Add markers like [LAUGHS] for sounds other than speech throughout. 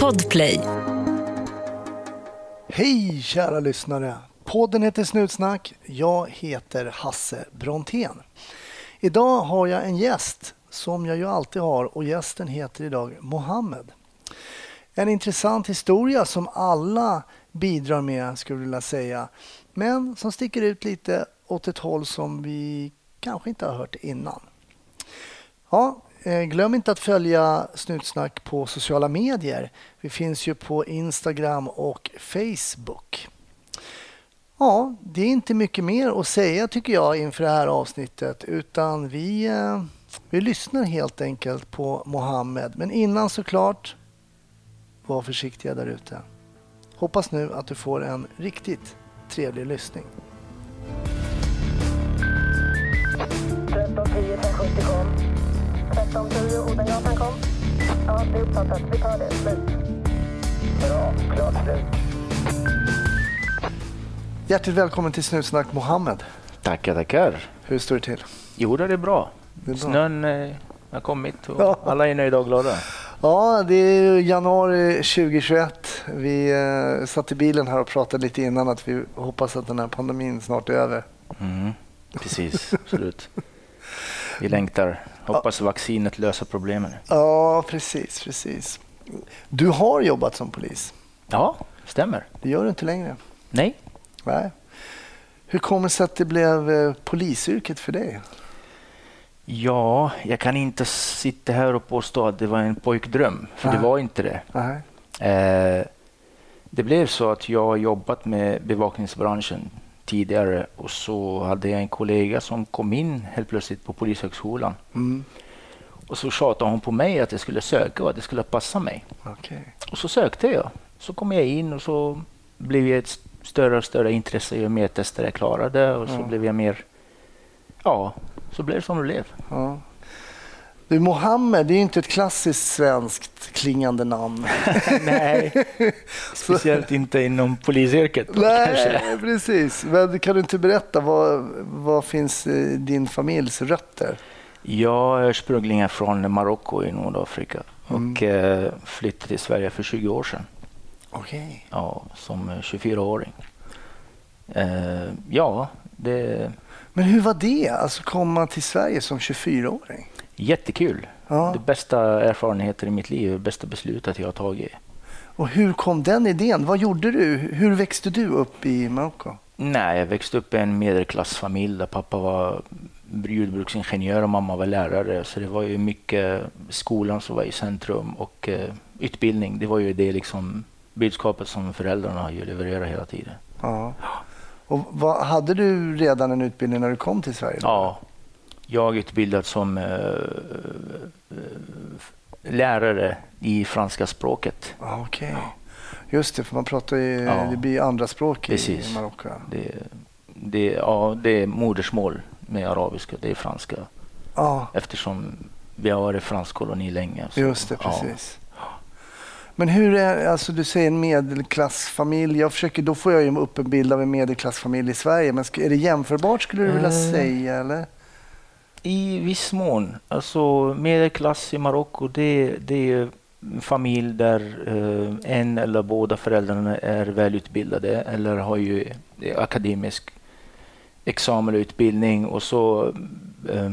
Podplay. Hej kära lyssnare! Podden heter Snutsnack. Jag heter Hasse Brontén. Idag har jag en gäst som jag ju alltid har och gästen heter idag Mohammed. En intressant historia som alla bidrar med skulle jag vilja säga. Men som sticker ut lite åt ett håll som vi kanske inte har hört innan. Ja, Eh, glöm inte att följa Snutsnack på sociala medier. Vi finns ju på Instagram och Facebook. Ja, det är inte mycket mer att säga tycker jag inför det här avsnittet utan vi, eh, vi lyssnar helt enkelt på Mohammed. Men innan såklart, var försiktiga där ute. Hoppas nu att du får en riktigt trevlig lyssning. 1310 1070 kom. 1310 Odengatan kom. Ja, det är uppfattat. Vi tar det. Slut. Bra. Klart slut. Hjärtligt välkommen till Snutsnack Mohammed. Tackar, tackar. Hur står det till? Jo, det är bra. Det är bra. Snön eh, har kommit och Ja. alla är nöjda och glada. Ja, det är januari 2021. Vi eh, satt i bilen här och pratade lite innan att vi hoppas att den här pandemin snart är över. Mm, precis, absolut. [LAUGHS] Vi längtar. Hoppas vaccinet löser problemen. Ja, precis, precis. Du har jobbat som polis. Ja, stämmer. Det gör du inte längre. Nej, Nej. Hur kommer det sig att det blev eh, polisyrket för dig? ja, jag kan inte sitta här och påstå att det var en pojkdröm, för det Nej. var inte det. Nej. Eh, det blev så att jag jobbat med bevakningsbranschen tidigare och så hade jag en kollega som kom in helt plötsligt på Polishögskolan Mm. och så tjatade hon på mig att jag skulle söka och att det skulle passa mig. Okej. Och så sökte jag. Så kom jag in och så blev jag ett större och större intresse ju mer tester jag klarade och så Ja. blev jag mer, ja, så blev det som det blev. Ja. Du, Mohammed, det är inte ett klassiskt svenskt klingande namn. [LAUGHS] Nej, [LAUGHS] speciellt inte inom polisyrket. då, kanske. Nej, precis. Men kan du inte berätta, vad, vad finns eh, din familjs rötter? Jag är ursprungligen från Marocko i Nordafrika Mm. och eh, flyttade till Sverige för 20 år sedan. Okej. Ja, som eh, 24-åring. Eh, ja, det Men hur var det, alltså komma till Sverige som 24-åring? Jättekul. Ja. Det bästa erfarenheter i mitt liv, det bästa beslutet jag har tagit. Och hur kom den idén? Vad gjorde du? Hur växte du upp i Marocko? Nej, jag växte upp i en medelklassfamilj där pappa var jordbruksingenjör och mamma var lärare. Så det var ju mycket skolan som var i centrum och eh, utbildning. Det var ju det liksom budskapet som föräldrarna ju levererat hela tiden. Ja. Och vad, hade du redan en utbildning när du kom till Sverige? Ja, jag är utbildad som eh, eh, lärare i franska språket. Ja, Okej. Just det, för man pratar ju, Ja. det blir andra språk i Precis. Marocko. Det, det, ja, det är modersmål med arabiska, det är franska. Ja, Eftersom vi har varit fransk koloni länge. så- just det, ja. precis. Men hur är, alltså du säger en medelklassfamilj. Jag försöker, då får jag ju upp en bild av en medelklassfamilj i Sverige. Men är det jämförbart skulle du vilja Eh. säga eller? I viss mån. Alltså medelklass i Marocko, det, det är familj där eh, en eller båda föräldrarna är välutbildade eller har ju akademisk examen och utbildning och så eh,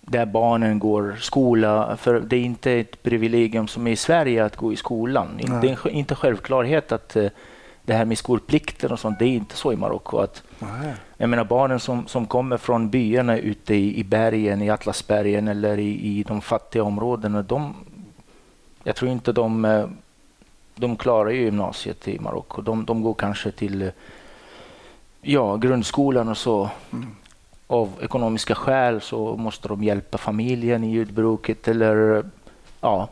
där barnen går skola. För det är inte ett privilegium som är i Sverige att gå i skolan. Nej. Det är inte självklarhet att eh, det här med skolplikten och sånt, det är inte så i Marocko. att Nej. jag menar barnen som, som kommer från byarna ute i, i bergen, i Atlasbergen eller i, i de fattiga områdena, de, jag tror inte de, eh, de klarar ju gymnasiet i Marocko. De, de går kanske till eh, ja, grundskolan och så. Mm. Av ekonomiska skäl så måste de hjälpa familjen i jordbruket eller ja,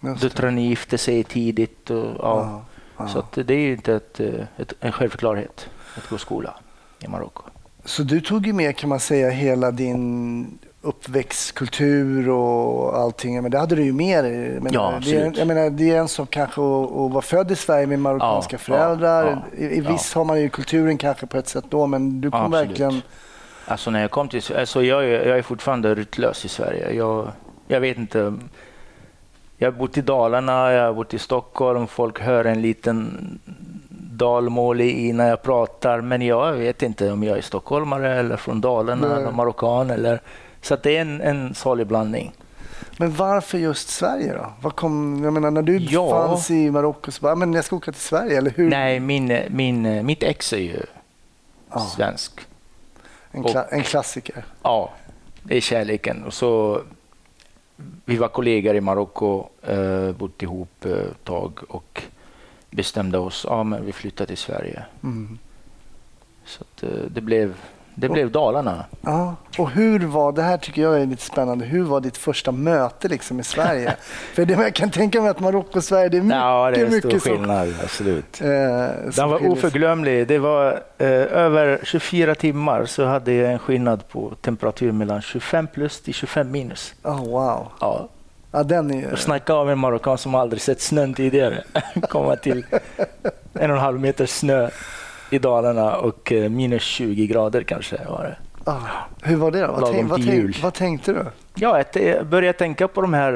döttrarna gifter sig tidigt. Och, ja. Ja, ja. Så det är ju inte ett, eh, ett, en självklarhet att gå i skola i Marocko. Så du tog ju med kan man säga hela din uppväxtkultur och allting. Men det hade du ju med dig. Ja, det, är, absolut. jag menar, det är en som kanske att, vara född i Sverige med marockanska Ja, föräldrar. ja, I, i viss har man ju kulturen kanske på ett sätt då, men du kom verkligen... Alltså när jag kom till alltså jag, är, jag är fortfarande ryttlös i Sverige. Jag, jag vet inte. Jag har bott i Dalarna, jag har bott i Stockholm. Folk hör en liten dalmål i när jag pratar, men jag vet inte om jag är stockholmare eller från Dalarna Nej. eller marockan. Eller, så det är en, en salig blandning. Men varför just Sverige då? Vad kom, jag menar, när du Ja. fanns i Marocko så bara, men jag ska åka till Sverige, eller hur? Nej, min, min, mitt ex är ju Ja. svensk. En, kla- en klassiker. Ja, det är kärleken. Och så, vi var kollegor i Marocko, eh, bott ihop eh, ett tag och bestämde oss, ja men vi flyttar till Sverige. Mm. Så att, eh, det, blev, det blev Dalarna. Ja. Och hur var, det här tycker jag är lite spännande, hur var ditt första möte liksom med Sverige? [LAUGHS] För det, jag kan tänka mig att Marocko och Sverige, det är mycket, ja, det är stor mycket som, skillnad, absolut. eh, Den var oförglömlig. Det var eh, över 24 timmar så hade jag en skillnad på temperatur mellan 25 plus till 25 minus. Oh, wow. Ja, Ja, den är, och snacka om en marockan som aldrig sett snön tidigare. [LAUGHS] Komma till en och en halv meter snö i Dalarna och eh, minus 20 grader kanske var det. ah, hur var det då? Vad, tänk, vad, tänk, vad tänkte du? Ja, jag te- började tänka på de här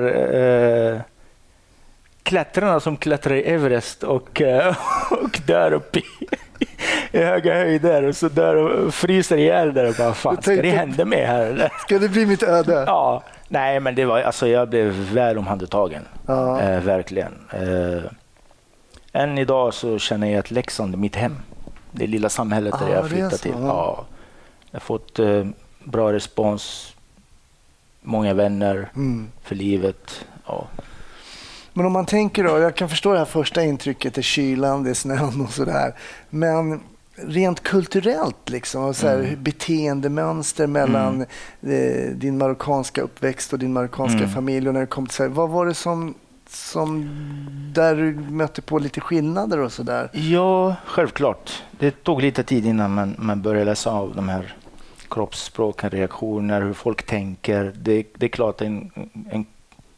eh, klättrarna som klättrar i Everest och, eh, [LAUGHS] och där uppe i, i höga höjder och så där och fryser ihjäl där. Och bara, fan, ska det hända mig här eller? [LAUGHS] Ska det bli mitt öde? Ja, nej men det var, alltså jag blev väl omhändertagen. Ja. Eh, verkligen. Eh, än idag så känner jag att Leksand är mitt hem. Det lilla samhället där Ah, jag så, till. ja. Ja. Jag har fått eh, bra respons, många vänner Mm. för livet. Ja. Men om man tänker då, jag kan förstå det här första intrycket, det är kylan, det är snön och sådär. Men rent kulturellt, liksom, så här, Mm. beteendemönster mellan eh, din marockanska uppväxt och din marockanska Mm. familj och när det kom till Sverige. Vad var det som, som där du mötte på lite skillnader och sådär? ja, självklart. Det tog lite tid innan man, man började läsa av de här kroppsspråken, reaktioner, hur folk tänker. Det, det är klart en, en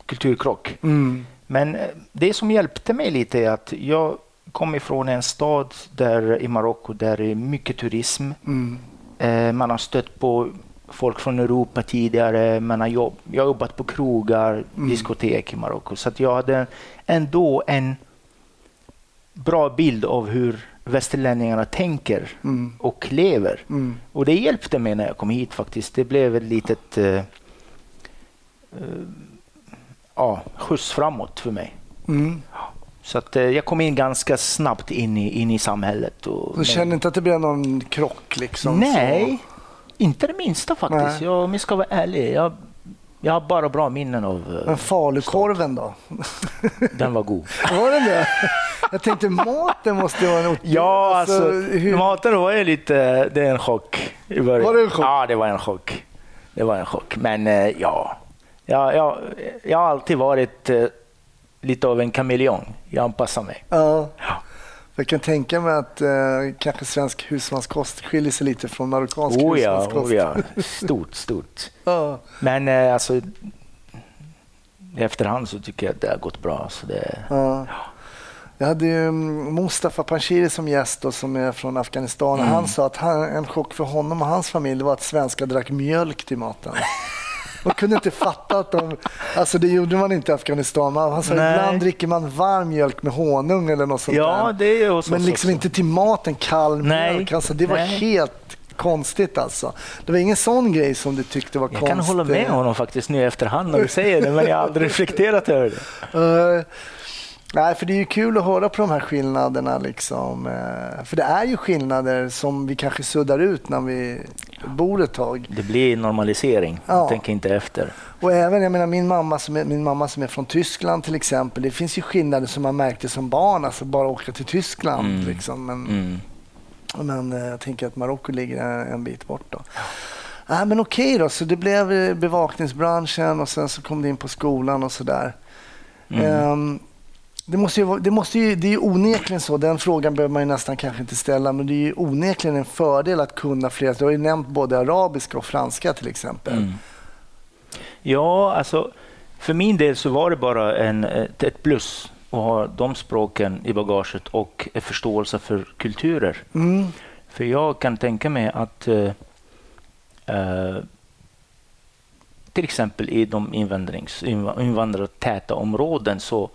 kulturkrock. Mm. Men eh, det som hjälpte mig lite är att jag kom ifrån en stad där i Marocko där det är mycket turism. Mm. Eh, Man har stött på folk från Europa tidigare. Man har jobb, jag har jobbat på krogar, diskotek i Marocko. Så att jag hade ändå en bra bild av hur västerlänningarna tänker Mm. och lever. Mm. Och det hjälpte mig när jag kom hit faktiskt. Det blev ett litet eh, eh, ja, skjuts framåt för mig. Mm. Så att, eh, jag kom in ganska snabbt in i, in i samhället. Och, Du känner inte att det blev någon krock? Liksom, Nej, inte det minsta faktiskt. Nej. Jag, om jag ska vara ärlig. Jag, jag har bara bra minnen av... Eh, Men falukorven då? Den var god. [LAUGHS] Var den det? Jag tänkte maten måste vara en Ja, alltså, hur- maten var ju lite... Det är en chock i början. Var det en chock? Ja, det var en chock. Det var en chock. Men eh, ja, jag, jag, jag har alltid varit eh, lite av en kameleon. Jag anpassar mig. Ja. Ja. Jag kan tänka mig att eh, kanske svensk husmanskost skiljer sig lite från marockansk Oh ja, husmanskost. oh ja. Stort, stort. [LAUGHS] Ja. Men eh, alltså, i efterhand så tycker jag att det har gått bra. Så det, Ja. Jag hade ju mm, Mustafa Panshiri som gäst då, som är från Afghanistan. Mm. Han sa att han, en chock för honom och hans familj var att svenskar drack mjölk till maten. [LAUGHS] Man kunde inte fatta att de... Alltså det gjorde man inte i Afghanistan. Men Han sa Nej. ibland dricker man varm mjölk med honung eller något sånt ja, där. det är hos Men oss liksom också. inte till maten kall Nej. mjölk. Alltså det var Nej. helt konstigt alltså. Det var ingen sån grej som du tyckte var Jag konstigt. kan hålla med honom faktiskt nu i efterhand när du [LAUGHS] säger det, men jag har aldrig reflekterat över det. Eh, nej, för det är ju kul att höra på de här skillnaderna. Liksom. Eh, för det är ju skillnader som vi kanske suddar ut när vi bor ett tag. Det blir normalisering. Ja. Jag tänker inte efter. Och även jag menar, min, mamma som är, min mamma som är från Tyskland till exempel. Det finns ju skillnader som man märkte som barn. Alltså bara åka till Tyskland. Mm. Liksom. Men, Mm. men eh, jag tänker att Marocko ligger en, bit bort. Då. Ah, men okej då, så det blev eh, bevakningsbranschen och sen så kom du in på skolan och sådär. Mm. Ehm, det, måste ju, det, måste ju, det är ju onekligen så, den frågan behöver man ju nästan kanske inte ställa, men det är ju onekligen en fördel att kunna flera. Du har ju nämnt både arabiska och franska till exempel. Mm. Ja, alltså för min del så var det bara en, ett, plus att ha de språken i bagaget och en förståelse för kulturer. Mm. För jag kan tänka mig att eh, eh, till exempel i de invandrings, inv- invandrartäta områden så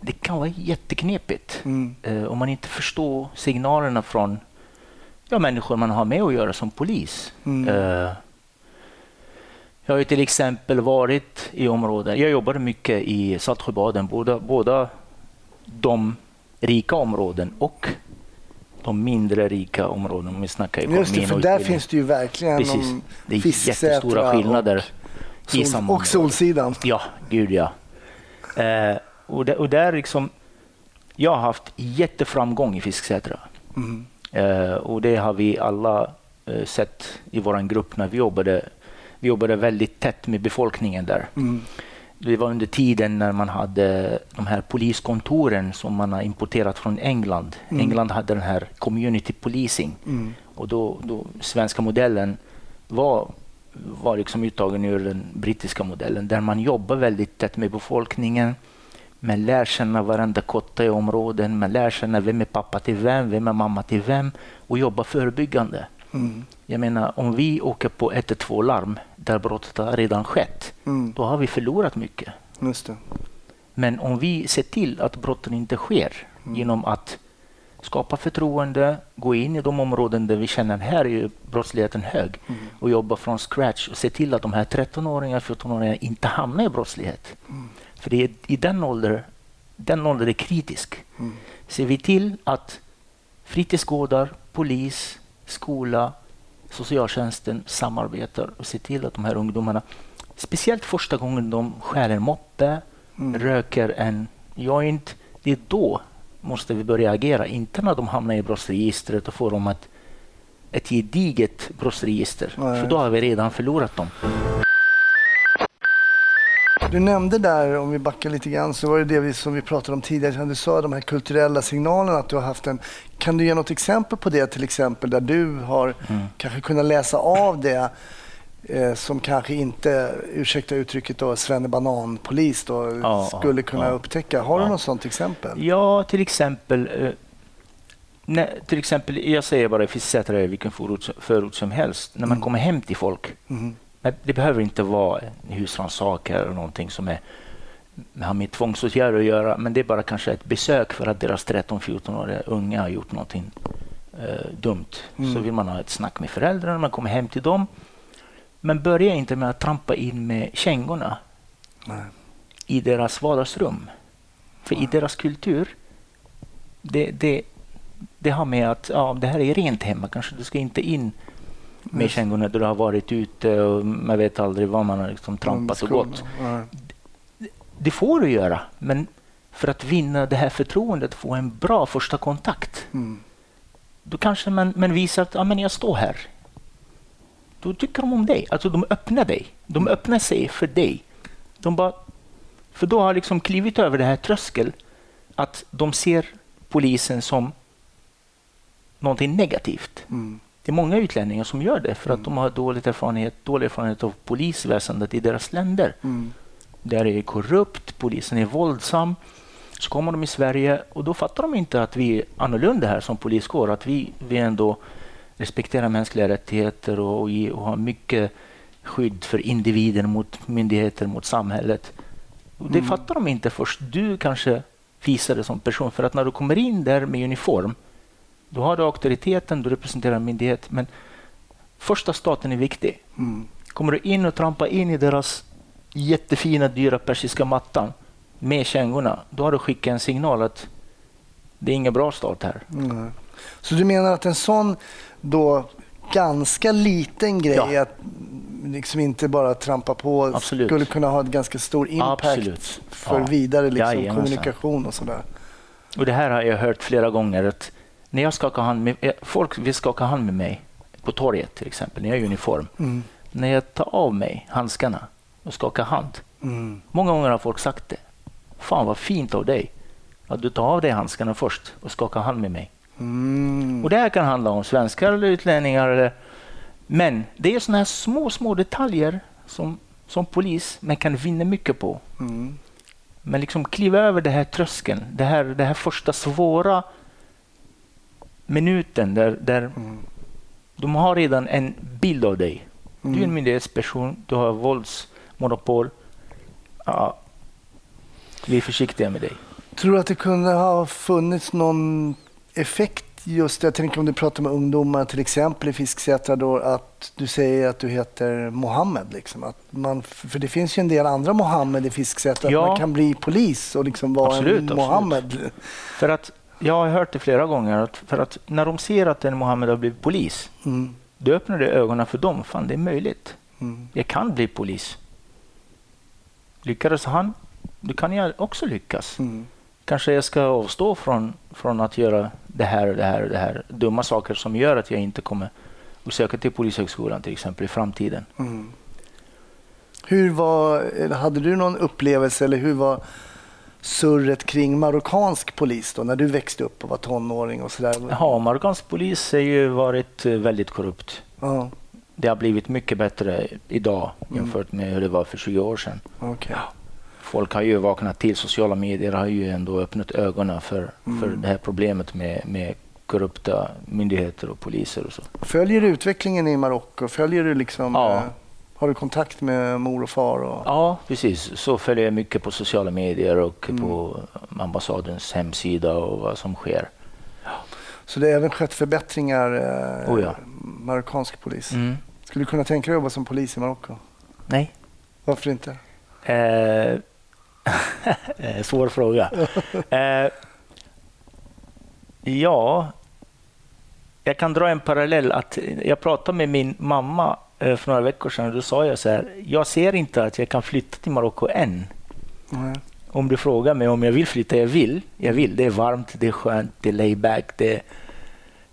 det kan vara jätteknepigt Mm. eh, om man inte förstår signalerna från ja, människor man har med att göra som polis. Mm. Eh, jag har ju till exempel varit i områden, jag jobbade mycket i Saltsjöbaden, båda, båda de rika områden och de mindre rika områden om vi snackar ekonomi Just det, för där finns det ju verkligen Precis. Det är jättestora skillnader och, sol, och Solsidan. Ja, gud ja. Eh, och, där, och där liksom, jag har haft jätteframgång i Fisksätra. Mm. Eh, och det har vi alla eh, sett i vår grupp när vi jobbade. Vi jobbade väldigt tätt med befolkningen där. Mm. Det var under tiden när man hade de här poliskontoren som man har importerat från England. Mm. England hade den här community policing. Mm. Och då, då svenska modellen var, var liksom uttagen ur den brittiska modellen där man jobbar väldigt tätt med befolkningen. Man lär känna varenda kotte i områden, man lär känna vem är pappa till vem, vem är mamma till vem och jobbar förebyggande. Mm. Jag menar, om vi åker på 112 larm där brottet har redan skett, Mm. då har vi förlorat mycket. Men om vi ser till att brotten inte sker genom att skapa förtroende, gå in i de områden där vi känner här är brottsligheten hög och jobba från scratch och se till att de här 13-åringarna, 14-åringarna inte hamnar i brottslighet. För det är i den åldern, den åldern är kritisk. Mm. Ser vi till att fritidsgårdar, polis, skola, socialtjänsten samarbetar och ser till att de här ungdomarna, speciellt första gången de skär en moppe, Mm. röker en joint, det är då måste vi börja agera. Inte när de hamnar i brottsregistret och får de ett, ett gediget brottsregister. Nej. För då har vi redan förlorat dem. Du nämnde där, om vi backar lite grann, så var det det vi, som vi pratade om tidigare. Du sa de här kulturella signalerna, att du har haft en... Kan du ge något exempel på det, till exempel, där du har Mm. kanske kunnat läsa av det eh, som kanske inte, ursäkta uttrycket då, svennebananpolis då, Ja, skulle kunna ja. upptäcka. Har du Ja. något sånt exempel? Ja, till exempel. Eh, när, till exempel, jag säger bara, Fisksätra är vilken förort, förort som helst. När man Mm. kommer hem till folk, Mm. Det behöver inte vara en husrannsakan eller någonting som är, har med tvångsåtgärder att göra, men det är bara kanske ett besök för att deras 13-14-åriga unga har gjort någonting eh, dumt. Mm. Så vill man ha ett snack med föräldrarna, man kommer hem till dem. Men börja inte med att trampa in med kängorna Nej. i deras vardagsrum. För i deras kultur, det, det, det har med att ja, det här är rent hemma. Kanske du ska inte in med kängorna då du har varit ute och man vet aldrig vad man har liksom trampat och gått. Det får du göra, men för att vinna det här förtroendet, få en bra första kontakt, Mm. då kanske man, man visar att ja, men jag står här. Då tycker de om dig. Alltså de öppnar dig. De öppnar sig för dig. De bara, för då har liksom klivit över det här tröskel att de ser polisen som någonting negativt. Mm. Det är många utlänningar som gör det för att de har dålig erfarenhet, dålig erfarenhet av polisväsendet i deras länder. Mm. Där är det korrupt, polisen är våldsam. Så kommer de i Sverige och då fattar de inte att vi är annorlunda här som poliskår. Att vi, vi ändå respekterar mänskliga rättigheter och, och, och har mycket skydd för individen mot myndigheter, mot samhället. Och det Mm. fattar de inte först du kanske visar det som person. För att när du kommer in där med uniform, då har du auktoriteten, du representerar en myndighet. Men första staten är viktig. Mm. Kommer du in och trampar in i deras jättefina, dyra persiska mattan med kängorna, då har du skickat en signal att det är ingen bra start här. Nej. Så du menar att en sån då ganska liten grej, Ja. att liksom inte bara trampa på, Absolut. skulle kunna ha en ganska stor impact Absolut. för Ja. vidare liksom, kommunikation och sådär. Och det här har jag hört flera gånger. att När jag skakar hand med, eh, folk vill skaka hand med mig på torget till exempel, när jag är i uniform. Mm. När jag tar av mig handskarna och skakar hand. Mm. Många gånger har folk sagt det. Fan vad fint av dig att du tar av dig handskarna först och skakar hand med mig. Mm. Och det här kan handla om svenskar eller utlänningar. Eller, men det är sådana här små, små detaljer som, som polis man kan vinna mycket på. Mm. Men liksom kliva över det här tröskeln, det här, det här första svåra minuten där, där Mm. de har redan en bild av dig. Du är Mm. en myndighetsperson, du har våldsmonopol. Ja, vi är försiktiga med dig. Tror du att det kunde ha funnits någon effekt just, jag tänker om du pratar med ungdomar till exempel i Fisksätra då, att du säger att du heter Mohammed. Liksom, att man, för det finns ju en del andra Mohammed i Fisksätra, Ja. att man kan bli polis och liksom vara Absolut, en absolut. Mohammed. För att jag har hört det flera gånger, att för att när de ser att en Mohammed har blivit polis, Mm, då öppnar det ögonen för dem. Fan, det är möjligt. mm, Jag kan bli polis. Lyckades han, då kan jag också lyckas. mm. Kanske jag ska avstå från, från att göra det här och det här och det här. Dumma saker som gör att jag inte kommer att söka till Polishögskolan till exempel i framtiden. Mm. Hur var, hade du någon upplevelse eller hur var surret kring marockansk polis då när du växte upp och var tonåring och sådär? Ja, marockansk polis har ju varit eh, väldigt korrupt. Ja, Det har blivit mycket bättre idag jämfört med hur det var för 20 år sedan. okej. Folk har ju vaknat till. Sociala medier har ju ändå öppnat ögonen för, för Mm. det här problemet med, med korrupta myndigheter och poliser och så. Följer du utvecklingen i Marocko? Följer du liksom, Ja. Har du kontakt med mor och far? Och, Ja, precis. Så följer jag mycket på sociala medier och Mm. på ambassadens hemsida och vad som sker. Så det har även skett förbättringar, eh, Oh ja. marockansk polis. Mm. Skulle du kunna tänka dig att jobba som polis i Marocko? Nej. Varför inte? Eh, [LAUGHS] eh, svår fråga. [LAUGHS] Eh, ja, jag kan dra en parallell. att Jag pratade med min mamma för några veckor sedan då sa jag så här. Jag ser inte att jag kan flytta till Marocko än. Nej. Om du frågar mig om jag vill flytta, jag vill. Jag vill. Det är varmt, det är skönt, det är layback, det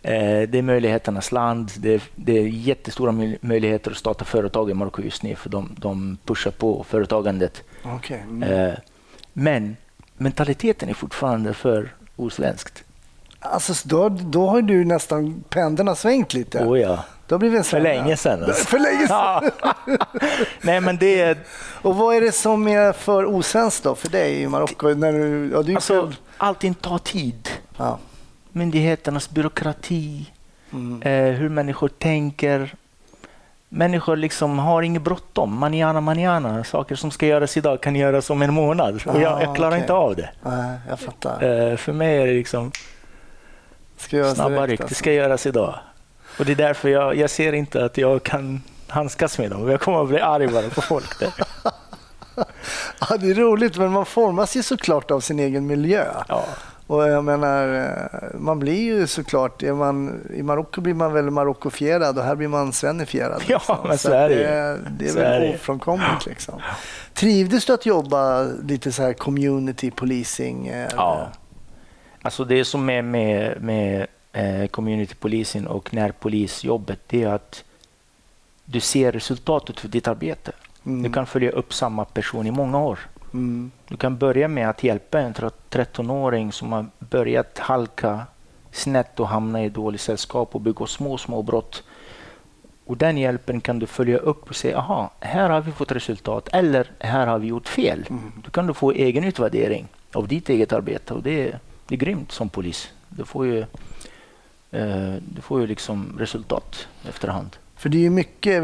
är, eh, det är möjligheternas land. Det är, det är jättestora möj- möjligheter att starta företag i Marocko just nu för de, de pushar på företagandet. Okej. Mm. Eh, men mentaliteten är fortfarande för osvenskt. Alltså, då, då har du nästan pendeln har svängt lite. Oh ja. Då blir vi För länge sedan. Alltså. För länge sedan. Ja. [LAUGHS] Nej, men det är Och vad är det som är för osvenskt då för dig i Marocko? När du, ja, du alltså, själv- allting tar tid. ja. Myndigheternas byråkrati, Mm. eh, hur människor tänker. Människor liksom har inget bråttom. Manana, manana. Saker som ska göras idag kan göras om en månad. Och jag, Ah, jag klarar okej. inte av det. Nej, jag fattar. Eh, för mig är det liksom Ska göras snabba direkt, ryck. Det alltså. ska göras idag. Och det är därför jag, jag ser inte att jag kan handskas med dem. Jag kommer att bli arg bara på folk där. [LAUGHS] Ja, det är roligt, men man formas ju såklart av sin egen miljö. Ja. Och jag menar, eh, man blir ju såklart, är man, i Marocko blir man väl marockofierad och här blir man svennifierad. Ja, men så att är det ju. det, det är Så är väl ofrånkomligt. Liksom. Trivdes du att jobba lite så här community policing? eh, Ja. Alltså det som är med, med eh, community policing och närpolisjobbet det är att du ser resultatet för ditt arbete. Mm, Du kan följa upp samma person i många år. mm, Du kan börja med att hjälpa en 13-åring som har börjat halka snett och hamna i dåligt sällskap och begå små, små brott. Och den hjälpen kan du följa upp och säga, aha, här har vi fått resultat eller här har vi gjort fel. mm. Då kan du få egen utvärdering av ditt eget arbete och det är, det är grymt som polis. Du får ju, du får ju liksom resultat efterhand. För det är ju mycket,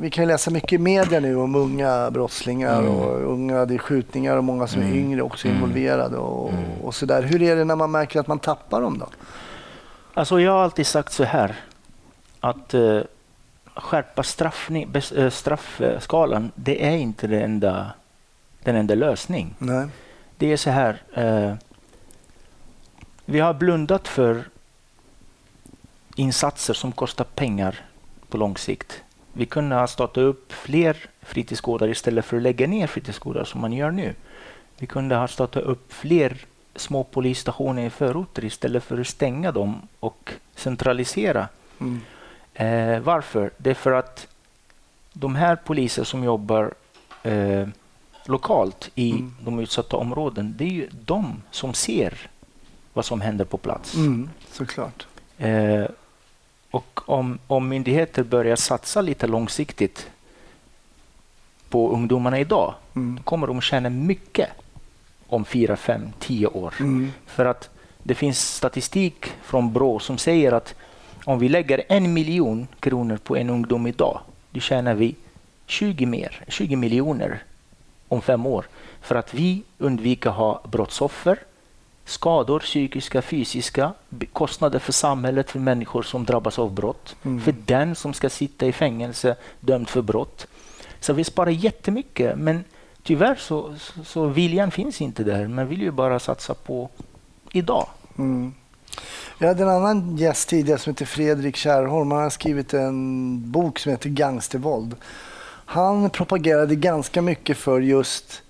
vi kan läsa mycket i media nu om unga brottslingar Mm. och unga, det är skjutningar och många som är Mm. yngre också Mm. involverade och, Mm. och sådär. Hur är det när man märker att man tappar dem då? Alltså jag har alltid sagt så här att eh, skärpa eh, straffskalan, det är inte det enda, den enda lösning. Nej. Det är så här. Eh, vi har blundat för insatser som kostar pengar på lång sikt. Vi kunde ha startat upp fler fritidsgårdar istället för att lägga ner fritidsgårdar som man gör nu. Vi kunde ha startat upp fler små polisstationer i förorter istället för att stänga dem och centralisera. Mm. Eh, varför? Det är för att de här poliser som jobbar eh, lokalt i Mm. de utsatta områden, det är ju de som ser vad som händer på plats. Mm, såklart. Eh, och om, om myndigheter börjar satsa lite långsiktigt på ungdomarna idag, Mm. då kommer de tjäna mycket om fyra, fem, tio år. Mm. För att det finns statistik från Brå som säger att om vi lägger en miljon kronor på en ungdom idag då tjänar vi 20, mer, 20 miljoner om fem år för att vi undviker ha brottsoffer, skador, psykiska, fysiska, kostnader för samhället, för människor som drabbas av brott, Mm. för den som ska sitta i fängelse dömd för brott. Så vi sparar jättemycket, men tyvärr så, så, så viljan finns inte där. Man vill ju bara satsa på idag. Mm. Vi hade en annan gäst tidigare som heter Fredrik Kärrholm. Han har skrivit en bok som heter Gangstervåld. Han propagerade ganska mycket för just,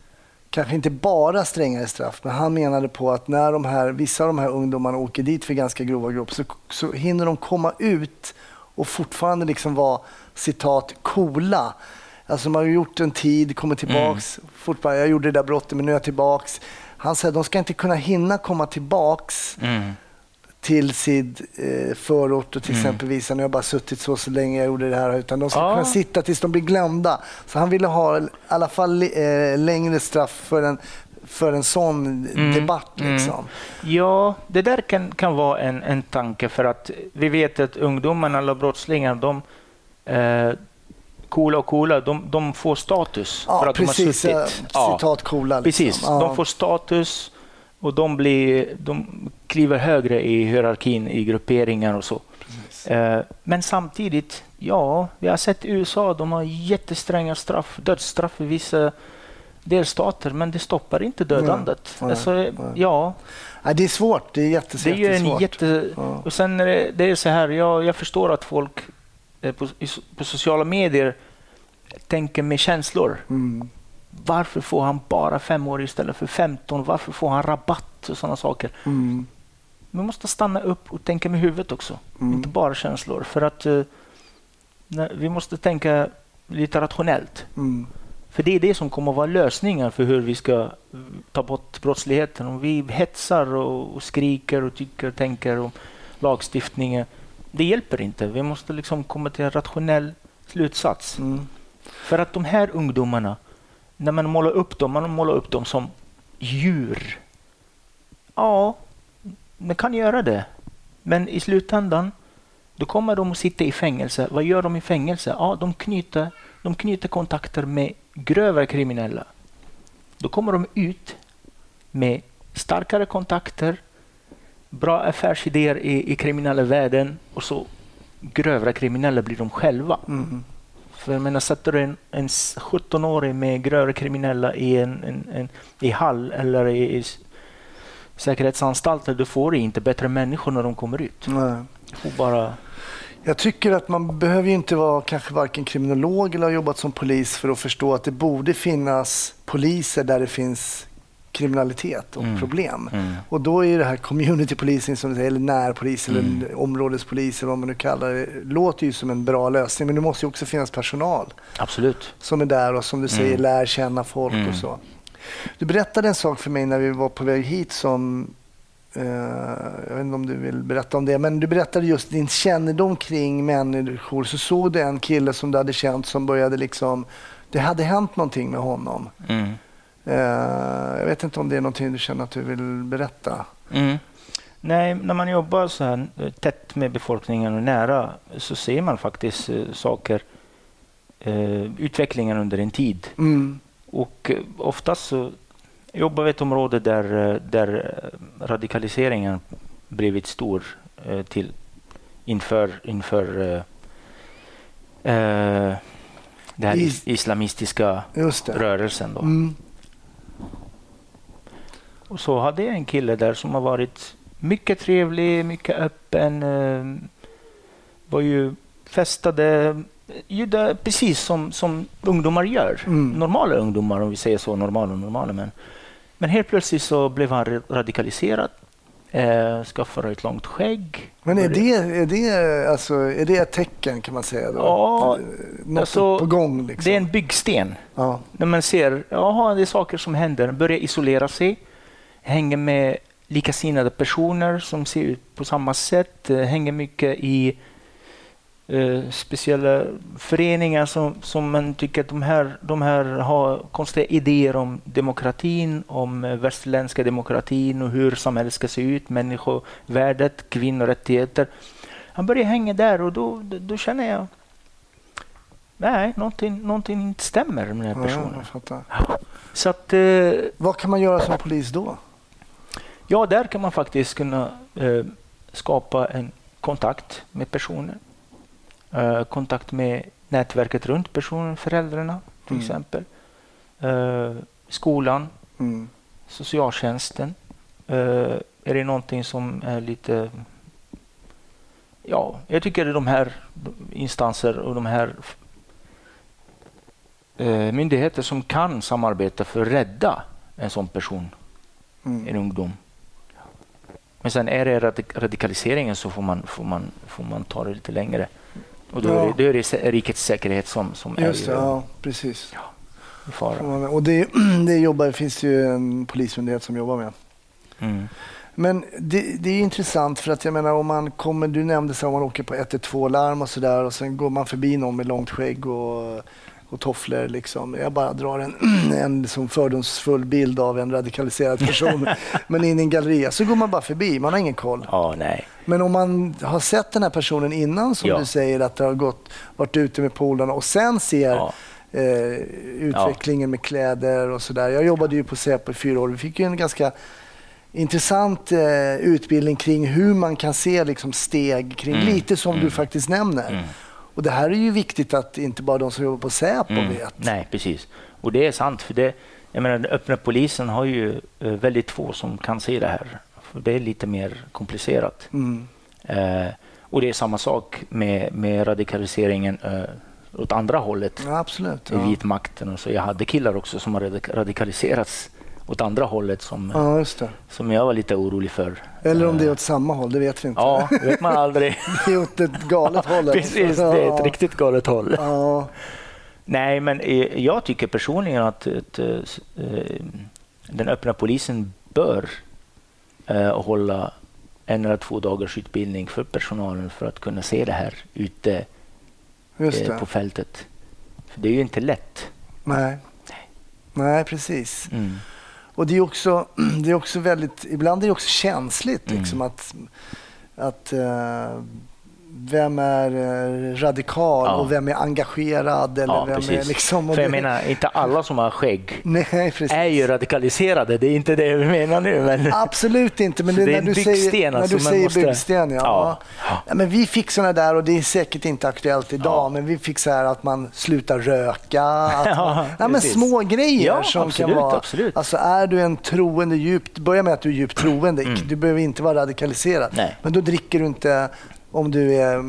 kanske inte bara strängare straff, men han menade på att när de här, vissa av de här ungdomarna åker dit för ganska grova brott så, så hinner de komma ut och fortfarande liksom vara citat coola. Alltså man har gjort en tid, kommer tillbaks, fortfarande, jag gjorde det där brottet men nu är jag tillbaks. Han säger att de ska inte kunna hinna komma tillbaks till sin eh, förort och till Mm. exempel visa nu har jag bara suttit så så länge jag gjorde det här utan de ska Ja. kunna sitta tills de blir glömda. Så han ville ha i alla fall eh, längre straff för en, för en sån Mm. debatt. Mm. Liksom. Ja, det där kan, kan vara en, en tanke för att vi vet att ungdomarna eller brottslingar, de eh, coola och coola, de, de får status för Ja, att precis. de har eh, suttit. Ja, Citat coola. Liksom. precis. De får status och de, blir, de kliver högre i hierarkin i grupperingar och så. Eh, men samtidigt, ja, vi har sett i USA, de har jättestränga straff, dödsstraff i vissa delstater, men det stoppar inte dödandet. Nej, alltså, nej. ja, Nej, det är svårt. Det är jättes, det är en jättesvårt. jätte... Ja. Och sen är det, det är så här, jag, jag förstår att folk eh, på, på sociala medier tänker med känslor. Mm. Varför får han bara fem år istället för 15? Varför får han rabatt och sådana saker? Mm. Man måste stanna upp och tänka med huvudet också, Mm. inte bara känslor. För att eh, när, vi måste tänka lite rationellt. Mm. För det är det som kommer att vara lösningen för hur vi ska eh, ta bort brottsligheten. Om vi hetsar och, och skriker och tycker och tänker om lagstiftningen. Det hjälper inte. Vi måste liksom komma till en rationell slutsats. Mm. För att de här ungdomarna, när man målar upp dem, man målar upp dem som djur. Ja, man kan göra det. Men i slutändan, då kommer de att sitta i fängelse. Vad gör de i fängelse? Ja, de knyter, de knyter kontakter med grövre kriminella. Då kommer de ut med starkare kontakter, bra affärsidéer i, i kriminella världen och så grövre kriminella blir de själva. Mm. För jag menar, sätter du en, en s- 17-åring med grövre kriminella i en, en, en i hall eller i, i säkerhetsanstalter, då får du inte bättre människor när de kommer ut. Nej. Du får bara... Jag tycker att man behöver ju inte vara kanske varken kriminolog eller ha jobbat som polis för att förstå att det borde finnas poliser där det finns kriminalitet och Mm. problem. Mm. Och då är det här community policing, som säger, eller närpolis eller Mm. områdespolis eller vad man nu kallar det, låter ju som en bra lösning. Men det måste ju också finnas personal Absolut. som är där och som du säger Mm. lär känna folk Mm. och så. Du berättade en sak för mig när vi var på väg hit som eh, jag vet inte om du vill berätta om det, men du berättade just din kännedom kring människor. Så såg du en kille som du hade känt som började liksom, det hade hänt någonting med honom. Mm. Eh, jag vet inte om det är någonting du känner att du vill berätta. Mm. Nej, när man jobbar så här eh, tätt med befolkningen och nära så ser man faktiskt eh, saker, utvecklingen under en tid. Mm. Och oftast så jobbar vi i ett område där, där radikaliseringen blivit stor till inför, inför eh, den islamistiska rörelsen. Då. Mm. Och så hade jag en kille där som har varit mycket trevlig, mycket öppen. Eh, var ju festade, gjorde precis som, som ungdomar gör. Mm. Normala ungdomar om vi säger så, normala och normala. Men, men helt plötsligt så blev han ra- radikaliserad. Eh, skaffade ett långt skägg. Men är det, är, det, alltså, är det ett tecken kan man säga? Då? Ja, Att, Något alltså, på gång liksom? Det är en byggsten. ja. När man ser, jaha, det är saker som händer. Börjar isolera sig, hänger med likasinnade personer som ser ut på samma sätt, eh, hänger mycket i eh, speciella föreningar som, som man tycker att de här, de här har konstiga idéer om demokratin, om eh, västerländska demokratin och hur samhället ska se ut, människovärdet, kvinnorättigheter. Han börjar hänga där och då, då, då känner jag nej, någonting, någonting inte stämmer med den här Ja, personen. fattar. Så att, eh, Vad kan man göra som polis då? Ja, där kan man faktiskt kunna eh, skapa en kontakt med personen. Eh, kontakt med nätverket runt personen, föräldrarna till Mm. exempel. Eh, skolan, Mm. socialtjänsten. Eh, är det någonting som är lite... Ja, jag tycker att de här instanser och de här eh, myndigheter som kan samarbeta för att rädda en sån person, en Mm. ungdom. Men sen är det radik- radikaliseringen så får man, får man, får man ta det lite längre. Och då, Ja. är, det, då är det rikets säkerhet som, som Just är det, ja precis. i fara. Och det, [CLEARS THROAT] det jobbar, finns ju en polismyndighet som jobbar med. Mm. Men det, det är intressant för att jag menar om man kommer, du nämnde så om man åker på 112 larm och sådär och sen går man förbi någon med långt skägg och, och tofflor liksom. Jag bara drar en, [CLEARS THROAT] en som fördomsfull bild av en radikaliserad person [LAUGHS] men in i en galleria så går man bara förbi, man har ingen koll. Ja, nej. Men om man har sett den här personen innan som Ja. du säger att det har gått, varit ute med polarna och sen ser Ja. eh, utvecklingen med kläder och sådär. Jag jobbade ju på Säpo i fyra år. Vi fick ju en ganska intressant eh, utbildning kring hur man kan se liksom, steg kring Mm. lite som du Mm. faktiskt nämner. Mm. Och det här är ju viktigt att inte bara de som jobbar på Säpo Mm, vet. Nej, precis. Och det är sant. för det, jag menar, Den öppna polisen har ju eh, väldigt få som kan se det här. För Det är lite mer komplicerat. Mm. Eh, och det är samma sak med, med radikaliseringen eh, åt andra hållet. Ja, absolut. i Ja. vitmakten. Och så jag hade killar också som har radik- radikaliserats åt andra hållet som, ja, det. som jag var lite orolig för. Eller om det är Eh, åt samma håll, det vet vi inte. Ja, vet man aldrig. [LAUGHS] det är åt ett galet håll. Precis, det är ett riktigt galet håll. Ja. Nej, men eh, jag tycker personligen att, att eh, den öppna polisen bör hålla en eller två dagars utbildning för personalen för att kunna se det här ute det. på fältet. För det är ju inte lätt. Nej. Nej, precis. Mm. Och det är också, [CLEARS THROAT] det är också väldigt, ibland är det också känsligt Mm. liksom att, att eh, vem är eh, radikal Ja. och vem är engagerad eller Ja, vem är precis. liksom... och För jag menar, inte alla som har skägg Nej, är ju radikaliserade. Det är inte det vi menar nu. Men... Absolut inte, men det, det är när en du säger, när alltså, du man säger måste- byggsten, ja. Ja. men vi fick såna där och det är säkert inte aktuellt idag, men vi fick så här att man slutar röka. [LAUGHS] Man, nej, men små grejer som absolut, kan vara... absolut. Alltså är du en troende djupt, börja med att du är djupt troende, Mm. du behöver inte vara radikaliserad. Nej. Men då dricker du inte om du är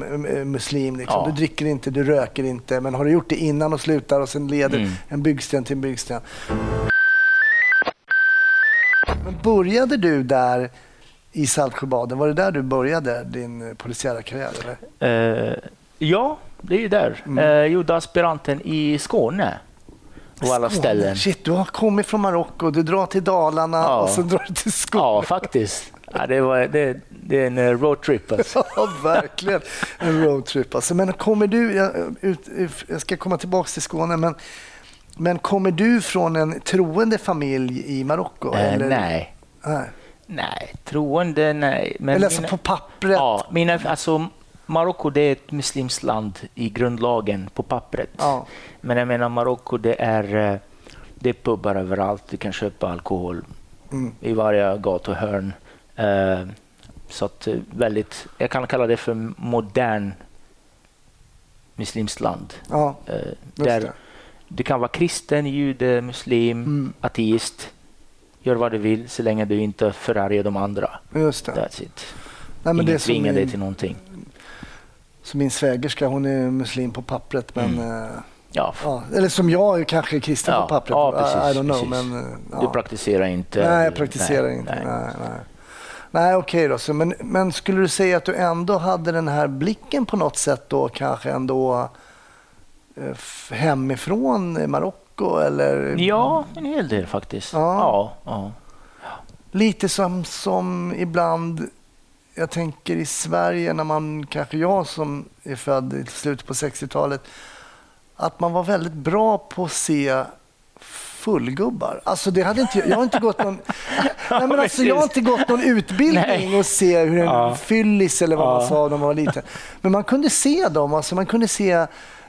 muslim. Liksom. Ja. Du dricker inte, du röker inte. Men har du gjort det innan och slutar och sen leder Mm. en byggsten till en byggsten. Men började du där i Saltsjöbaden? Var det där du började din eh, polisiära karriär? Eller? Eh, ja, det är ju där. Mm. Eh, jag gjorde aspiranten i Skåne. På alla Skåne. ställen. Shit, du har kommit från Marocko, du drar till Dalarna Ja. och så drar du till Skåne. Ja, faktiskt. Ja, det, var, det, det är en eh, roadtrip. Alltså. [LAUGHS] Ja, verkligen. En roadtrip. Alltså, men kommer du, jag, ut, jag ska komma tillbaka till Skåne, men, men kommer du från en troende familj i Marocko? Eller? nej. Nej. nej, troende nej. Men Eller alltså mina- på pappret? Ja, mina, alltså, Marocko är ett muslimskt land i grundlagen på pappret. Ja. Men jag menar Marocko det är, eh, det är pubbar överallt. Du kan köpa alkohol Mm. i varje gatuhörn. Eh, så att eh, väldigt, jag kan kalla det för modern muslimskt land. Ja, Eh, där det. du kan vara kristen, jude, muslim, Mm. ateist. Gör vad du vill så länge du inte förargar de andra. Just det. That's it. Nej, men är Ingen tvingar dig till någonting. som min svägerska, hon är muslim på pappret, men Mm. Ja, ja, eller som jag är kanske kristen Ja, på pappret. ja, precis, I, I don't know, precis. men ja. Du praktiserar inte? Nej, jag praktiserar nej, inte. nej. Nej, nej. okej då. Så, men, men skulle du säga att du ändå hade den här blicken på något sätt då kanske ändå eh, hemifrån Marocko eller Ja, en hel del faktiskt. Ja. Ja, ja. lite som, som ibland jag tänker i Sverige när man, kanske jag som är född i slutet på 60-talet, att man var väldigt bra på att se fullgubbar. Alltså det hade inte, jag har inte gått någon, nej men alltså jag har inte gått någon utbildning och se hur en Ja. fyllis eller vad man Ja. sa när man var liten. Men man kunde se dem, alltså man kunde se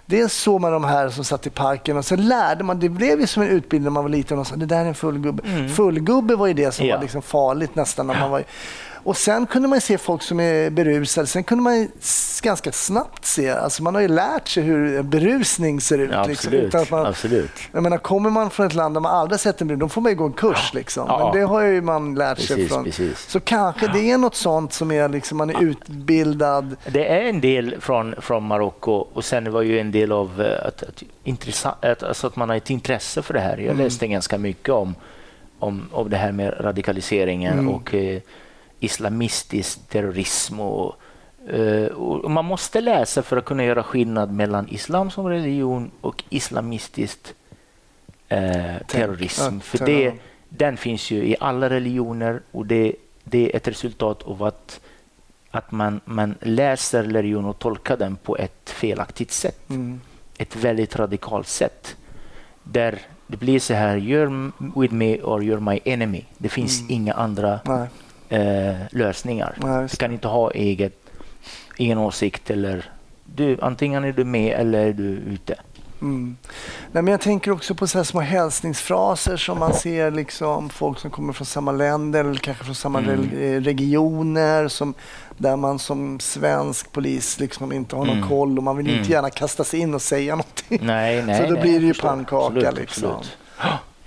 dels såg man de här som satt i parken och sen lärde man. Det blev ju som en utbildning när man var liten och sa det där är en fullgubbe. Fullgubbe var ju det som Ja. var liksom farligt nästan. När man var, och sen kunde man se folk som är berusade. Sen kunde man ganska snabbt se, alltså man har ju lärt sig hur berusning ser ut. Ja, liksom, absolut. att man, absolut. jag menar, kommer man från ett land där man aldrig sett en brud, då får man ju gå en kurs. Liksom. Ja. Men det har ju man lärt sig Precis, från. precis. Så kanske det är något sånt som är liksom, man är utbildad. Det är en del från, från Marocko och sen var ju en del av eh, att, att, intressant, att, alltså att man har ett intresse för det här. Jag läste ganska mycket om, om, om det här med radikaliseringen och eh, islamistisk terrorism. Och, eh, och man måste läsa för att kunna göra skillnad mellan islam som religion och islamistiskt eh, terrorism. för det, den finns ju i alla religioner och det, det är ett resultat av att att man, man läser religion och tolkar den på ett felaktigt sätt. Mm. Ett väldigt radikalt sätt. Där det blir så här, you're with me or you're my enemy. Det finns inga andra Nej, eh, lösningar. nej, Du kan inte ha eget, egen åsikt eller du, antingen är du med eller är du ute. Mm. Nej, men jag tänker också på så små hälsningsfraser som man ser liksom folk som kommer från samma länder eller kanske från samma Mm. eh, regioner som, där man som svensk polis liksom inte har någon Mm. koll och man vill Mm. inte gärna kasta sig in och säga någonting. Nej, nej, [LAUGHS] så då nej, blir det ju förstår. pannkaka. Absolut, liksom. absolut.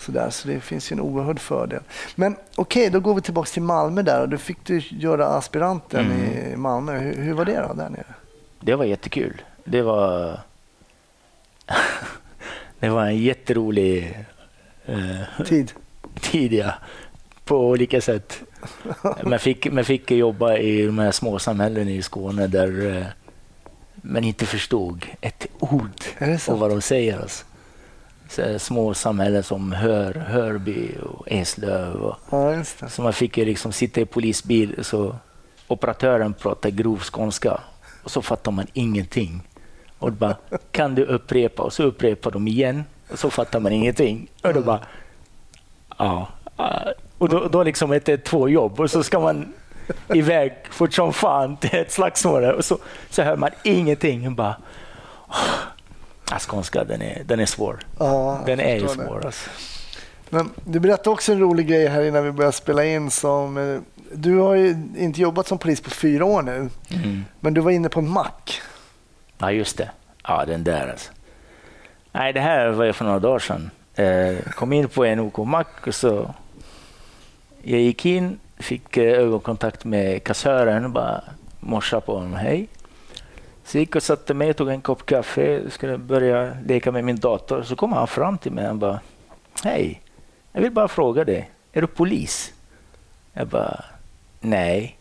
Så, där, så det finns ju en oerhörd fördel. Men okej, då går vi tillbaka till Malmö där och då fick du göra aspiranten Mm. i Malmö. Hur, hur var det då där nere? Det var jättekul. Det var, [LAUGHS] det var en jätterolig eh, Tid? [LAUGHS] tid ja, på olika sätt. [LAUGHS] Man fick, man fick jobba i de här små samhällen i Skåne där eh, man inte förstod ett ord av vad de säger. Alltså. Här små samhällen som Hör, Hörby och Eslöv. Och, Ja, så man fick ju liksom sitta i polisbil så operatören pratade grov skånska och så fattar man ingenting. Och då bara, kan du upprepa? Och så upprepar de igen och så fattar man ingenting. Och då bara, ja. Och då, då liksom är det två jobb och så ska man iväg fort som fan till ett slagsmål och så, så hör man ingenting. Och bara, ja, skånska den är, den är svår. Ja, jag Den är ju svår. Alltså. Men du berättade också en rolig grej här innan vi började spela in. Som, eh, du har ju inte jobbat som polis på fyra år nu, Mm. men du var inne på en mack. Ja, just det. Ja, den där alltså. Nej, det här var för några dagar sedan. Eh, kom in på en OK-mack och så... Jag gick in, fick eh, ögonkontakt med kassören och bara morsade på honom. Hej. Så jag gick och satte mig och tog en kopp kaffe. Skulle börja leka med min dator. Så kom han fram till mig och bara Hej, jag vill bara fråga dig. Är du polis? Jag bara Nej.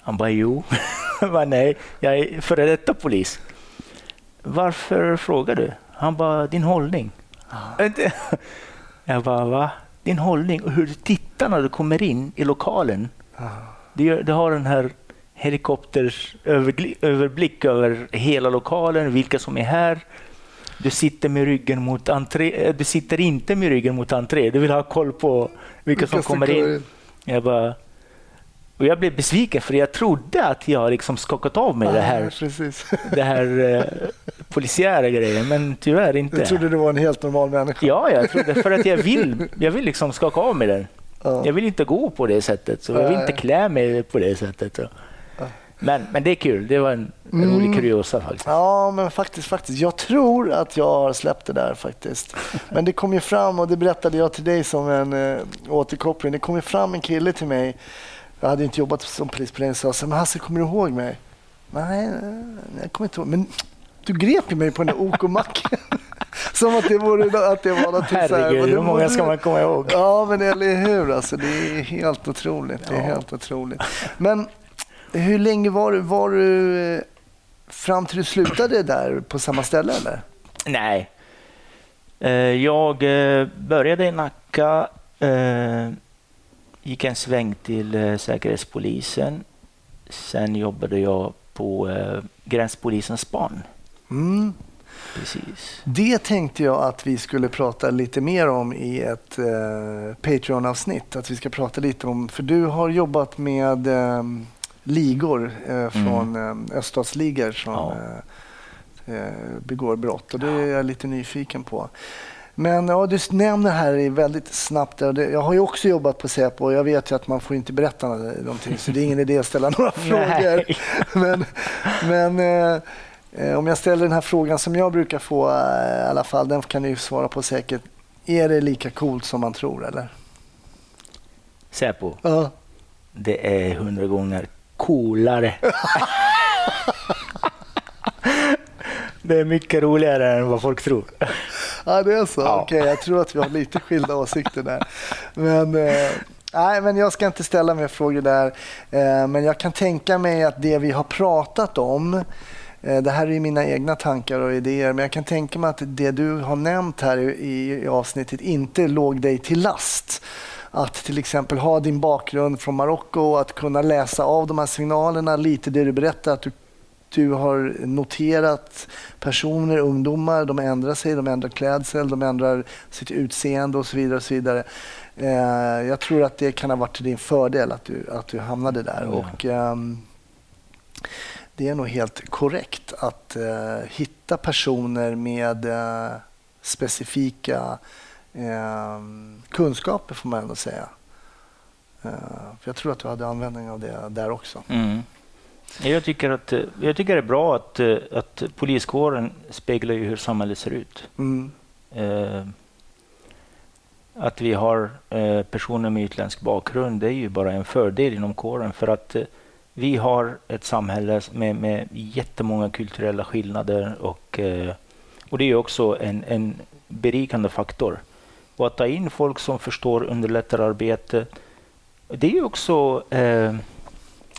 Han bara jo. [LAUGHS] Jag bara nej, jag är före detta polis. Varför frågar du? Han bara, din hållning. Inte- [LAUGHS] Jag bara, va? Din hållning och hur du tittar när du kommer in i lokalen. Du, gör- du har den här helikopters överblick över hela lokalen, vilka som är här. Du sitter med ryggen mot entré. eh, Du sitter inte med ryggen mot entré. Du vill ha koll på vilka som kommer in. Jag bara... Och jag blev besviken för jag trodde att jag liksom skakat av mig det Ja, här, precis. [LAUGHS] det här eh, polisiära grejen, men tyvärr inte. Jag trodde du var en helt normal människa. Ja, jag trodde för att jag vill, jag vill liksom skaka av mig den. Ja. Jag vill inte gå på det sättet, så jag vill inte klä mig på det sättet. Så. Men, men det är kul, det var en, en Mm. rolig kuriosa faktiskt. Ja, men faktiskt, faktiskt. Jag tror att jag har släppt det där faktiskt. Men det kom ju fram, och det berättade jag till dig som en äh, återkoppling. Det kom ju fram en kille till mig. Jag hade inte jobbat som polis på länge. Så jag sa, men Hasse, kommer du ihåg mig? Nej, jag kommer inte ihåg. Men du grep ju mig på den där OK-macken. [LAUGHS] som att det, vore, att det var något så. Herregud, det hur många ska man komma ihåg? Ja, men eller hur? Alltså, det är helt otroligt. Det är Ja. helt otroligt. Men hur länge var du, var du eh, fram till du slutade där på samma ställe eller? Nej. Eh, Jag eh, började i Nacka, gick en sväng till Säkerhetspolisen. Sen jobbade jag på Gränspolisens span. Mm. Precis. Det tänkte jag att vi skulle prata lite mer om i ett eh, Patreon-avsnitt. Att vi ska prata lite om, för du har jobbat med eh, ligor eh, från eh, öststatsligor som Ja. eh, eh, begår brott och det är jag lite nyfiken på. Men ja, du nämner här väldigt snabbt, jag har ju också jobbat på Säpo och jag vet ju att man får inte berätta någonting så det är ingen idé att ställa [LAUGHS] några frågor. Men, men eh, eh, om jag ställer den här frågan som jag brukar få i alla fall, den kan ni ju svara på säkert. Är det lika coolt som man tror eller? Säpo, Ja. det är hundra gånger coolare. det är mycket roligare än vad folk tror. Ja, det är så. Ja. Okej, jag tror att vi har lite skilda åsikter där. Men, eh, nej, men jag ska inte ställa mer frågor där. Eh, men jag kan tänka mig att det vi har pratat om, eh, det här är mina egna tankar och idéer, men jag kan tänka mig att det du har nämnt här i avsnittet inte låg dig till last. Att till exempel ha din bakgrund från Marocko och att kunna läsa av de här signalerna, lite det du berättar, att du du har noterat personer, ungdomar, de ändrar sig, de ändrar klädsel, de ändrar sitt utseende och så vidare. Och så vidare. Eh, jag tror att det kan ha varit till din fördel att du, att du hamnade där. Ja. Och, ehm, det är nog helt korrekt att eh, hitta personer med eh, specifika eh, kunskaper får man ändå säga. Eh, för jag tror att du hade användning av det där också. Mm. Jag, tycker att, eh, jag tycker det är bra att, eh, att poliskåren speglar ju hur samhället ser ut. Mm. Eh, att vi har eh, personer med utländsk bakgrund det är ju bara en fördel inom kåren för att eh, vi har ett samhälle med, med jättemånga kulturella skillnader och, eh, och det är också en, en berikande faktor. Och att ta in folk som förstår underlättar arbetet, det är ju också eh,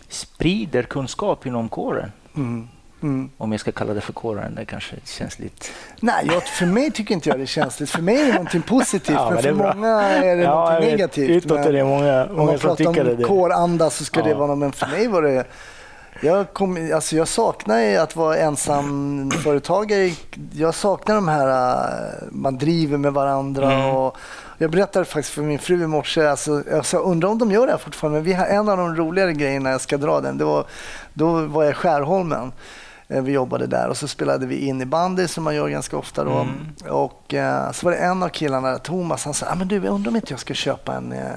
sprider kunskap inom kåren. Mm. Mm. Om jag ska kalla det för kåren, det kanske känns lite... Nej, jag, för mig tycker inte jag det är känsligt. För mig är det någonting positivt, [LAUGHS] Ja, men men det för många är det jag någonting negativt. Utåt är det många, om många man som pratar det. om det. kåranda så ska det Ja. vara något, men för mig var det... Jag, kom, alltså jag saknar att vara ensamföretagare. Jag saknar de här, äh, man driver med varandra. Mm. Och jag berättade faktiskt för min fru i morse, alltså, jag sa, undrar om de gör det här fortfarande. Men vi har en av de roligare grejerna, jag ska dra den, det var, då var jag i Skärholmen. Eh, Vi jobbade där och så spelade vi innebandy som man gör ganska ofta. Då. Mm. Och eh, så var det en av killarna, Thomas, han sa ah, men du, jag undrar om inte jag ska köpa en, eh,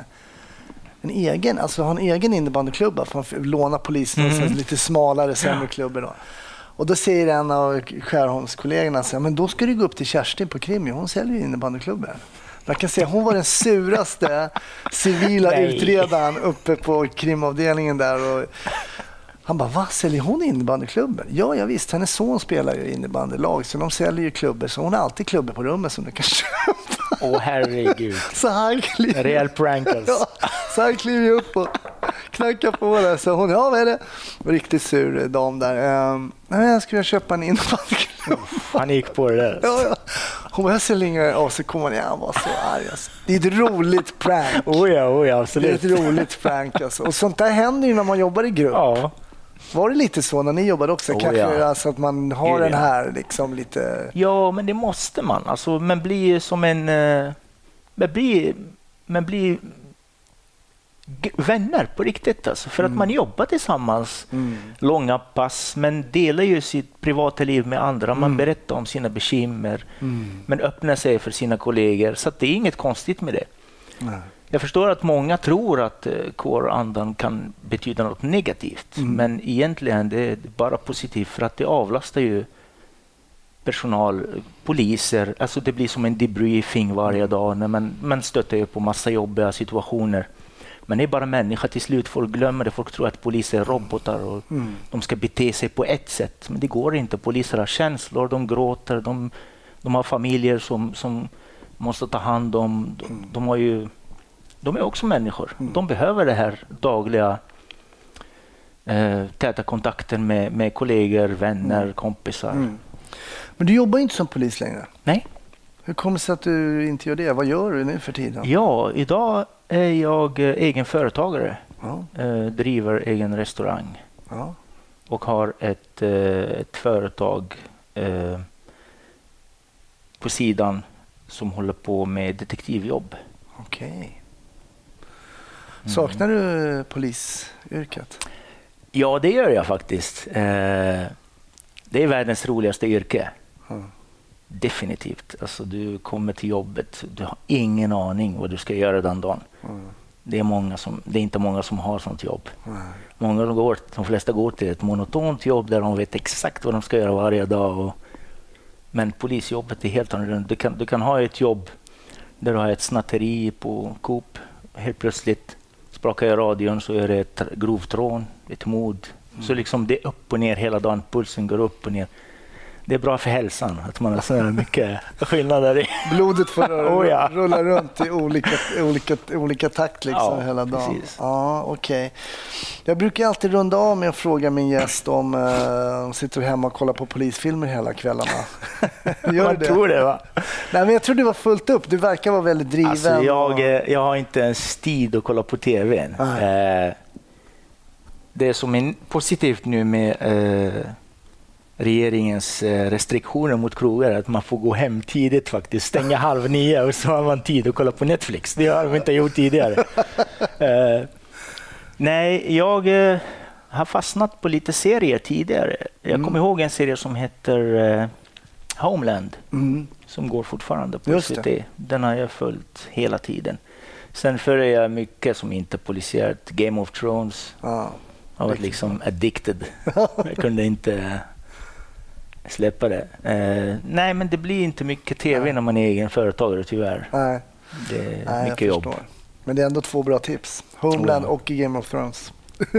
en egen, alltså ha en egen innebandyklubba för att låna polisen och Mm. så lite smalare, sämre klubbor. Då. Och då säger en av Skärholmskollegorna, så men då ska du gå upp till Kerstin på Krimmi, hon säljer ju innebandyklubbor. Jag kan säga hon var den suraste civila Nej. utredaren uppe på krimavdelningen där. Och han bara, vad säljer hon innebandyklubbor? Ja, ja visst, hennes son spelar ju i innebandylag så de säljer ju klubbor. Så hon har alltid klubbor på rummet som du kan [LAUGHS] köpa. Åh herregud. Så han kliver, En rejäl prank alltså. ja, så han kliver ju upp och knackar på där. Så hon, ja vad är det? Riktigt sur dam där. Um, nej, jag skulle köpa en innebandyklubb. Han gick på det där. Ja, ja. Hon bara, jag säljer inga. Så kommer han var så arg. Alltså. Det är ett roligt prank. Oh ja, oh ja, Det är absolut. ett roligt prank alltså. Och sånt där händer ju när man jobbar i grupp. Ja. Var det lite så när ni jobbade också? Oh, Kanske ja. alltså att man har Gud, den här liksom lite... ja, men det måste man. Alltså, men bli som en... eh, Men bli, men bli g- vänner på riktigt. Alltså, för att Mm. man jobbar tillsammans långa pass, men delar ju sitt privata liv med andra. Man Mm. berättar om sina bekymmer, Mm. men öppnar sig för sina kollegor. Så att det är inget konstigt med det. Nej. Jag förstår att många tror att eh, kårandan kan betyda något negativt, Mm. men egentligen det är det bara positivt för att det avlastar ju personal, poliser. Alltså det blir som en debriefing varje dag när man, man stöter ju på massa jobbiga situationer. Men det är bara människa till slut. Folk glömmer det. Folk tror att poliser är robotar och Mm. de ska bete sig på ett sätt. Men det går inte. Poliser har känslor, de gråter, de, de har familjer som, som måste ta hand om. De, de, har ju, de är också människor. Mm. De behöver det här dagliga eh, täta kontakten med, med kollegor, vänner, kompisar. Mm. Men du jobbar inte som polis längre. Nej. Hur kommer det sig att du inte gör det? Vad gör du nu för tiden? Ja, idag är jag eh, egen företagare. Ja, Eh, driver egen restaurang ja. och har ett, eh, ett företag eh, på sidan som håller på med detektivjobb. okej. Mm. Saknar du polisyrket? Ja, det gör jag faktiskt. Eh, det är världens roligaste yrke. Mm. Definitivt. Alltså, du kommer till jobbet, du har ingen aning vad du ska göra den dagen. Mm. Det är, många som, det är inte många som har sånt jobb. Många de går, de flesta går till ett monotont jobb där de vet exakt vad de ska göra varje dag. Och, men polisjobbet är helt annorlunda. Du kan, du kan ha ett jobb där du har ett snatteri på Coop. Helt plötsligt sprakar jag radion så är det ett grovt rån, ett mord. Så liksom det är upp och ner hela dagen. Pulsen går upp och ner. Det är bra för hälsan att man har så mycket skillnader i. Blodet får [LAUGHS] Oh, ja. rulla runt i olika, olika, olika takt liksom Ja, hela dagen. precis. Ja, okej. Jag brukar alltid runda av med att fråga min gäst om eh, de sitter hemma och kollar på polisfilmer hela kvällarna. [LAUGHS] [LAUGHS] Gör Man det? tror det va? Nej, men jag tror du var fullt upp. Du verkar vara väldigt driven. Alltså, jag, och- eh, jag har inte ens tid att kolla på TV. Eh, det som är positivt nu med eh, regeringens eh, restriktioner mot krogar att man får gå hem tidigt faktiskt. Stänga [LAUGHS] halv nio och så har man tid att kolla på Netflix. Det har de inte gjort tidigare. [LAUGHS] eh, nej, jag eh, har fastnat på lite serier tidigare. Jag Mm. kommer ihåg en serie som heter Homeland Mm. som går fortfarande på SVT. Den har jag följt hela tiden. Sen följer jag mycket som inte är polisiärt. Game of Thrones Ja. har varit liksom addicted. [LAUGHS] jag kunde inte släppa det. Eh, nej, men det blir inte mycket TV Nej. när man är egen företagare tyvärr. Nej, Det är nej mycket jobb. förstår. Men det är ändå två bra tips. Homeland Ja. och Game of Thrones. [LAUGHS]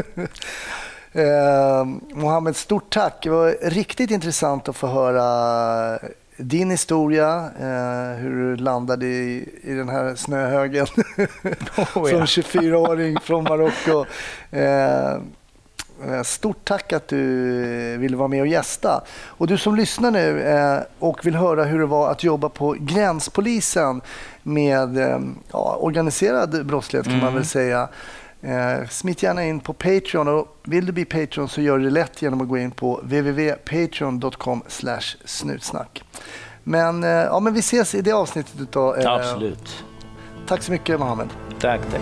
eh, Mohammed, stort tack. Det var riktigt intressant att få höra din historia, eh, hur du landade i, i den här snöhögen [LAUGHS] Oh, [LAUGHS] som ja. 24-åring från Marocko. Eh, Stort tack att du ville vara med och gästa. Och du som lyssnar nu eh, och vill höra hur det var att jobba på gränspolisen med eh, ja, organiserad brottslighet kan man Mm. väl säga. Eh, smit gärna in på Patreon och vill du bli Patreon så gör du det lätt genom att gå in på www.patreon.com snutsnack. Men, eh, ja, men vi ses i det avsnittet. Utav, eh, Absolut. Tack så mycket Mohammed. Tack, tack.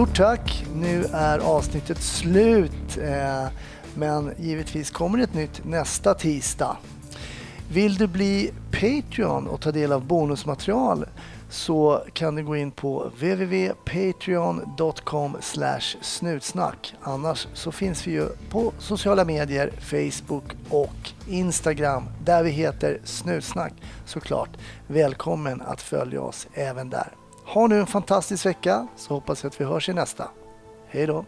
Stort tack. Nu är avsnittet slut. Eh, men givetvis kommer det ett nytt nästa tisdag. Vill du bli Patreon och ta del av bonusmaterial så kan du gå in på www.patreon.com snutsnack. Annars så finns vi ju på sociala medier, Facebook och Instagram där vi heter Snutsnack såklart. Välkommen att följa oss även där. Ha nu en fantastisk vecka så hoppas jag att vi hörs i nästa. Hej då!